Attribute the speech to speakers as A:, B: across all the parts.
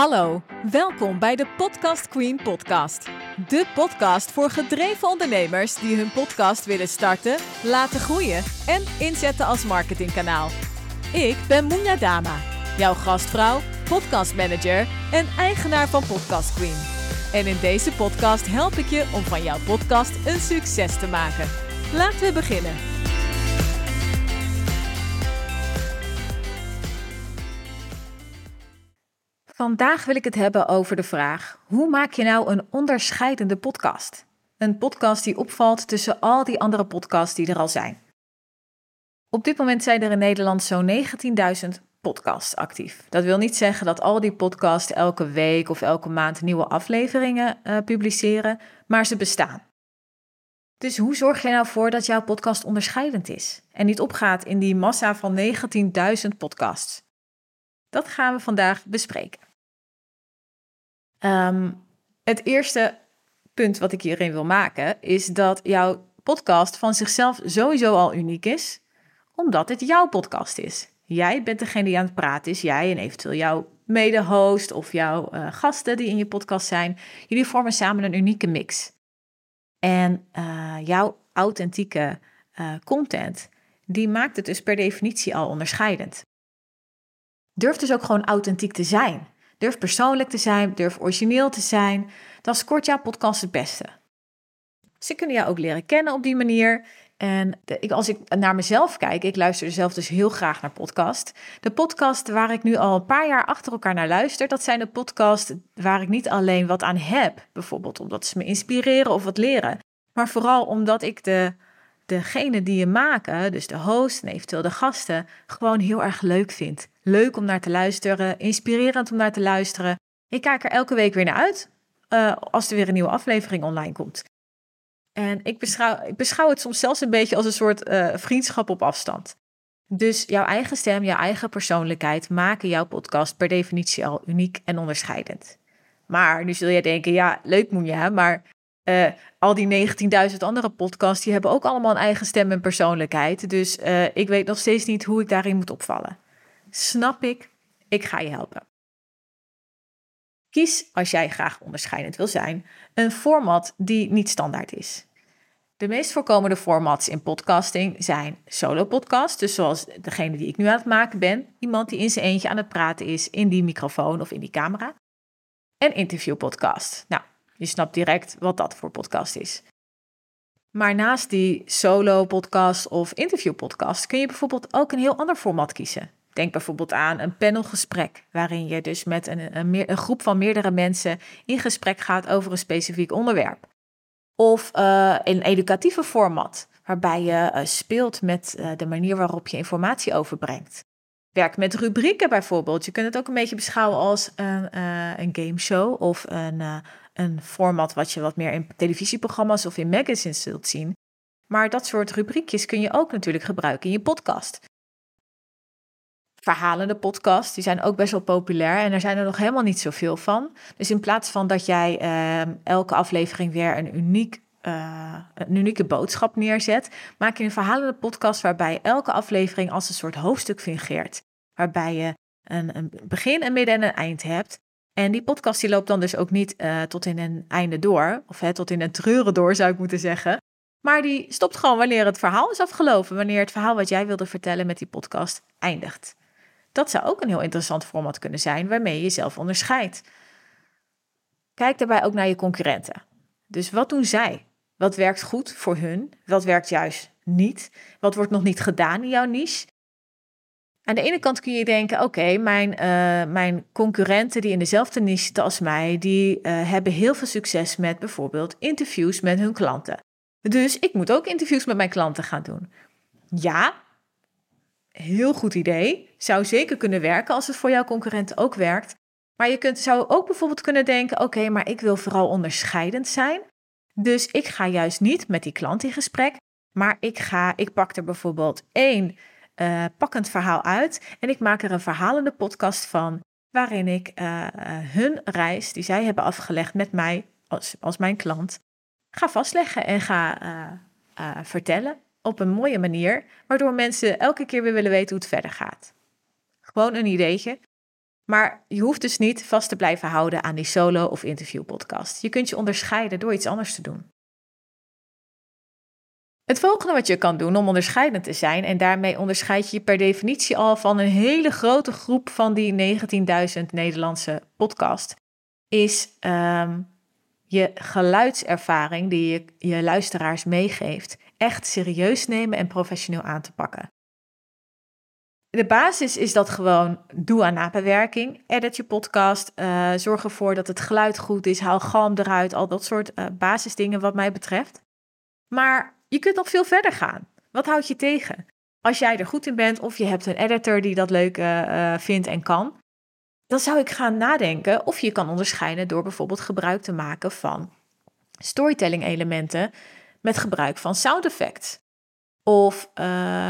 A: Hallo, welkom bij de Podcast Queen podcast. De podcast voor gedreven ondernemers die hun podcast willen starten, laten groeien en inzetten als marketingkanaal. Ik ben Moenja Dama, jouw gastvrouw, podcastmanager en eigenaar van Podcast Queen. En in deze podcast help ik je om van jouw podcast een succes te maken. Laten we beginnen. Vandaag wil ik het hebben over de vraag: hoe maak je nou een onderscheidende podcast? Een podcast die opvalt tussen al die andere podcasts die er al zijn. Op dit moment zijn er in Nederland zo'n 19.000 podcasts actief. Dat wil niet zeggen dat al die podcasts elke week of elke maand nieuwe afleveringen uh, publiceren, maar ze bestaan. Dus hoe zorg je nou voor dat jouw podcast onderscheidend is en niet opgaat in die massa van 19.000 podcasts? Dat gaan we vandaag bespreken. Um, het eerste punt wat ik hierin wil maken is dat jouw podcast van zichzelf sowieso al uniek is, omdat het jouw podcast is. Jij bent degene die aan het praten is, jij en eventueel jouw mede-host of jouw uh, gasten die in je podcast zijn. Jullie vormen samen een unieke mix. En uh, jouw authentieke uh, content, die maakt het dus per definitie al onderscheidend. Durf dus ook gewoon authentiek te zijn. Durf persoonlijk te zijn, durf origineel te zijn. Dan scoort jouw podcast het beste. Ze kunnen jou ook leren kennen op die manier. En ik, als ik naar mezelf kijk, ik luister zelf dus heel graag naar podcast. De podcast waar ik nu al een paar jaar achter elkaar naar luister, dat zijn de podcasts waar ik niet alleen wat aan heb, bijvoorbeeld omdat ze me inspireren of wat leren, maar vooral omdat ik de, degene die je maken, dus de host en eventueel de gasten, gewoon heel erg leuk vind. Leuk om naar te luisteren, inspirerend om naar te luisteren. Ik kijk er elke week weer naar uit uh, als er weer een nieuwe aflevering online komt. En ik beschouw, het soms zelfs een beetje als een soort uh, vriendschap op afstand. Dus jouw eigen stem, jouw eigen persoonlijkheid maken jouw podcast per definitie al uniek en onderscheidend. Maar nu zul je denken, ja, leuk moet je, maar uh, al die 19.000 andere podcasts, die hebben ook allemaal een eigen stem en persoonlijkheid. Dus uh, ik weet nog steeds niet hoe ik daarin moet opvallen. Snap ik, ik ga je helpen. Kies, als jij graag onderscheidend wil zijn, een format die niet standaard is. De meest voorkomende formats in podcasting zijn solo-podcasts, dus zoals degene die ik nu aan het maken ben, iemand die in zijn eentje aan het praten is in die microfoon of in die camera. En interview-podcast. Nou, je snapt direct wat dat voor podcast is. Maar naast die solo-podcast of interview-podcast kun je bijvoorbeeld ook een heel ander format kiezen. Denk bijvoorbeeld aan een panelgesprek, waarin je dus met een, een, groep van meerdere mensen in gesprek gaat over een specifiek onderwerp. Of uh, een educatieve format, waarbij je uh, speelt met uh, de manier waarop je informatie overbrengt. Werk met rubrieken bijvoorbeeld. Je kunt het ook een beetje beschouwen als een, een gameshow of een, een format wat je wat meer in televisieprogramma's of in magazines zult zien. Maar dat soort rubriekjes kun je ook natuurlijk gebruiken in je podcast verhalende podcasts. Die zijn ook best wel populair en er zijn er nog helemaal niet zoveel van. Dus in plaats van dat jij uh, elke aflevering weer een, uniek, een unieke boodschap neerzet, maak je een verhalende podcast waarbij elke aflevering als een soort hoofdstuk fungeert. Waarbij je een, een begin, een midden en een eind hebt. En die podcast die loopt dan dus ook niet uh, tot in een einde door, of hè, tot in een treuren door zou ik moeten zeggen. Maar die stopt gewoon wanneer het verhaal is afgelopen, wanneer het verhaal wat jij wilde vertellen met die podcast eindigt. Dat zou ook een heel interessant format kunnen zijn waarmee je jezelf onderscheidt. Kijk daarbij ook naar je concurrenten. Dus wat doen zij? Wat werkt goed voor hun? Wat werkt juist niet? Wat wordt nog niet gedaan in jouw niche? Aan de ene kant kun je denken: oké, mijn, uh, mijn concurrenten die in dezelfde niche zitten als mij, die uh, hebben heel veel succes met bijvoorbeeld interviews met hun klanten. Dus ik moet ook interviews met mijn klanten gaan doen. Ja, heel goed idee. Zou zeker kunnen werken als het voor jouw concurrenten ook werkt. Maar je kunt, zou ook bijvoorbeeld kunnen denken: oké, maar ik wil vooral onderscheidend zijn. Dus ik ga juist niet met die klant in gesprek, maar ik, ga, ik pak er bijvoorbeeld één uh, pakkend verhaal uit en ik maak er een verhalende podcast van, waarin ik uh, hun reis die zij hebben afgelegd met mij als, als mijn klant ga vastleggen en ga vertellen op een mooie manier, waardoor mensen elke keer weer willen weten hoe het verder gaat. Gewoon een ideetje. Maar je hoeft dus niet vast te blijven houden aan die solo- of interviewpodcast. Je kunt je onderscheiden door iets anders te doen. Het volgende wat je kan doen om onderscheidend te zijn, en daarmee onderscheid je je per definitie al van een hele grote groep van die 19.000 Nederlandse podcast, is um, je geluidservaring die je je luisteraars meegeeft, echt serieus nemen en professioneel aan te pakken. De basis is dat gewoon doe aan nabewerking. Edit je podcast. Uh, zorg ervoor dat het geluid goed is. Haal galm eruit. Al dat soort uh, basisdingen wat mij betreft. Maar je kunt nog veel verder gaan. Wat houdt je tegen? Als jij er goed in bent of je hebt een editor die dat leuk uh, vindt en kan, dan zou ik gaan nadenken of je kan onderscheiden door bijvoorbeeld gebruik te maken van storytelling elementen met gebruik van sound effects of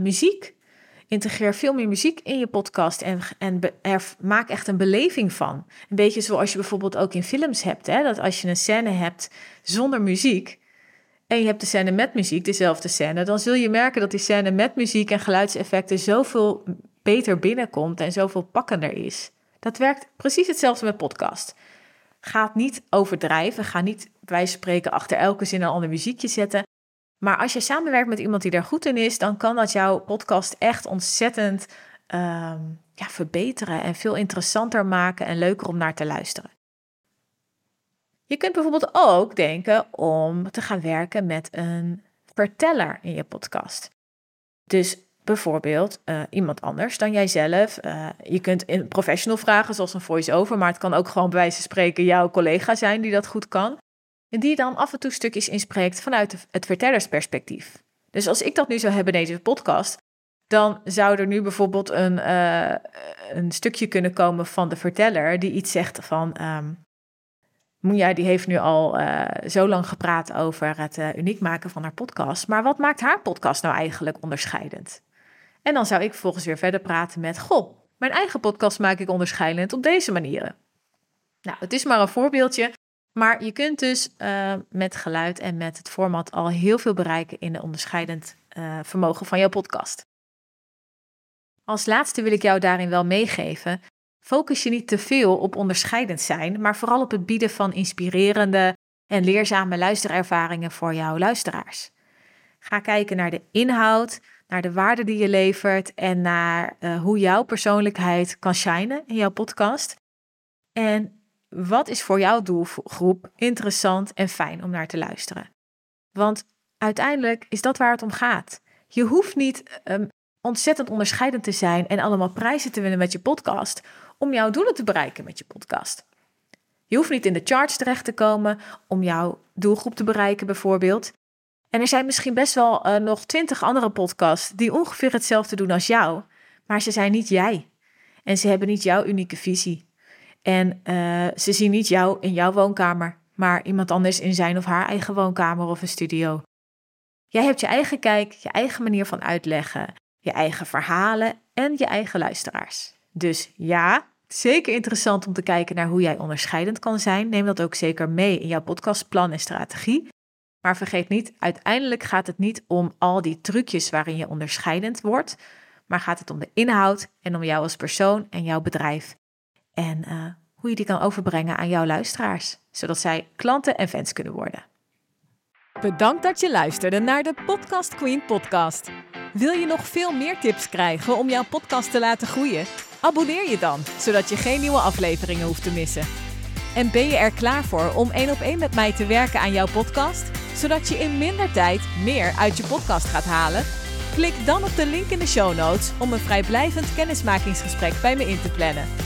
A: muziek. Integreer veel meer muziek in je podcast en, en maak echt een beleving van. Een beetje zoals je bijvoorbeeld ook in films hebt. Hè? Dat als je een scène hebt zonder muziek en je hebt de scène met muziek, dezelfde scène, dan zul je merken dat die scène met muziek en geluidseffecten zoveel beter binnenkomt en zoveel pakkender is. Dat werkt precies hetzelfde met podcast. Ga niet overdrijven. Ga niet bij spreken achter elke zin een ander muziekje zetten. Maar als je samenwerkt met iemand die daar goed in is, dan kan dat jouw podcast echt ontzettend ehm, ja, verbeteren en veel interessanter maken en leuker om naar te luisteren. Je kunt bijvoorbeeld ook denken om te gaan werken met een verteller in je podcast. Dus bijvoorbeeld uh, iemand anders dan jijzelf. Uh, je kunt een professional vragen, zoals een voice-over, maar het kan ook gewoon bij wijze van spreken jouw collega zijn die dat goed kan. Die dan af en toe stukjes inspreekt vanuit het vertellersperspectief. Dus als ik dat nu zou hebben in deze podcast, dan zou er nu bijvoorbeeld een, uh, een stukje kunnen komen van de verteller die iets zegt van. Um, Moenja die heeft nu al uh, zo lang gepraat over het uh, uniek maken van haar podcast. Maar wat maakt haar podcast nou eigenlijk onderscheidend? En dan zou ik vervolgens weer verder praten met: Goh, mijn eigen podcast maak ik onderscheidend op deze manieren. Nou, het is maar een voorbeeldje. Maar je kunt dus uh, met geluid en met het format al heel veel bereiken in de onderscheidend uh, vermogen van jouw podcast. Als laatste wil ik jou daarin wel meegeven. Focus je niet te veel op onderscheidend zijn, maar vooral op het bieden van inspirerende en leerzame luisterervaringen voor jouw luisteraars. Ga kijken naar de inhoud, naar de waarde die je levert en naar uh, hoe jouw persoonlijkheid kan shinen in jouw podcast. En wat is voor jouw doelgroep interessant en fijn om naar te luisteren? Want uiteindelijk is dat waar het om gaat. Je hoeft niet um, ontzettend onderscheidend te zijn en allemaal prijzen te winnen met je podcast om jouw doelen te bereiken met je podcast. Je hoeft niet in de charts terecht te komen om jouw doelgroep te bereiken, bijvoorbeeld. En er zijn misschien best wel uh, nog twintig andere podcasts die ongeveer hetzelfde doen als jou, maar ze zijn niet jij. En ze hebben niet jouw unieke visie. En uh, ze zien niet jou in jouw woonkamer, maar iemand anders in zijn of haar eigen woonkamer of een studio. Jij hebt je eigen kijk, je eigen manier van uitleggen, je eigen verhalen en je eigen luisteraars. Dus ja, zeker interessant om te kijken naar hoe jij onderscheidend kan zijn. Neem dat ook zeker mee in jouw podcastplan en strategie. Maar vergeet niet, uiteindelijk gaat het niet om al die trucjes waarin je onderscheidend wordt, maar gaat het om de inhoud en om jou als persoon en jouw bedrijf. En uh, hoe je die kan overbrengen aan jouw luisteraars, zodat zij klanten en fans kunnen worden.
B: Bedankt dat je luisterde naar de Podcast Queen podcast. Wil je nog veel meer tips krijgen om jouw podcast te laten groeien? Abonneer je dan, zodat je geen nieuwe afleveringen hoeft te missen. En ben je er klaar voor om één op één met mij te werken aan jouw podcast? zodat je in minder tijd meer uit je podcast gaat halen? Klik dan op de link in de show notes om een vrijblijvend kennismakingsgesprek bij me in te plannen.